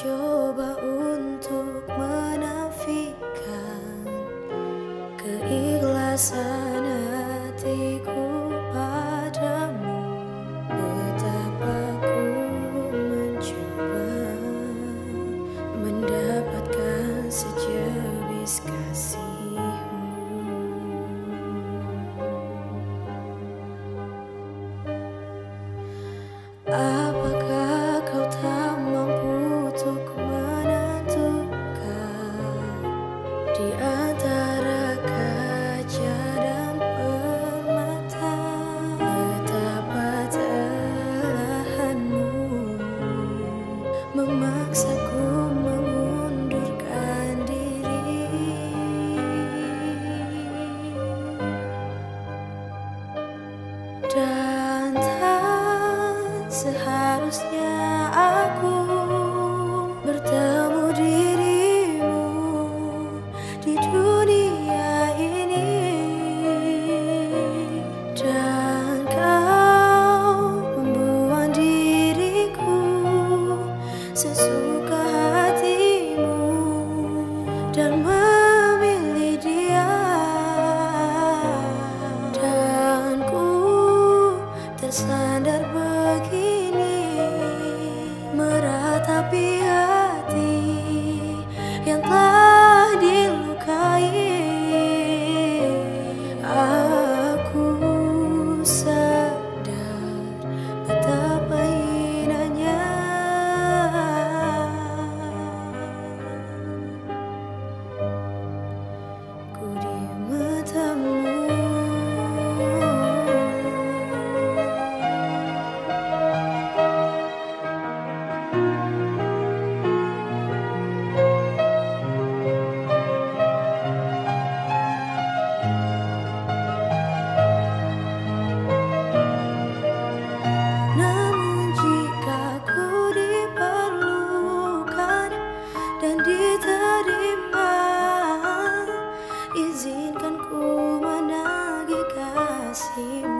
coba untuk menafikan keikhlasan hatiku. to ku menagih kasihmu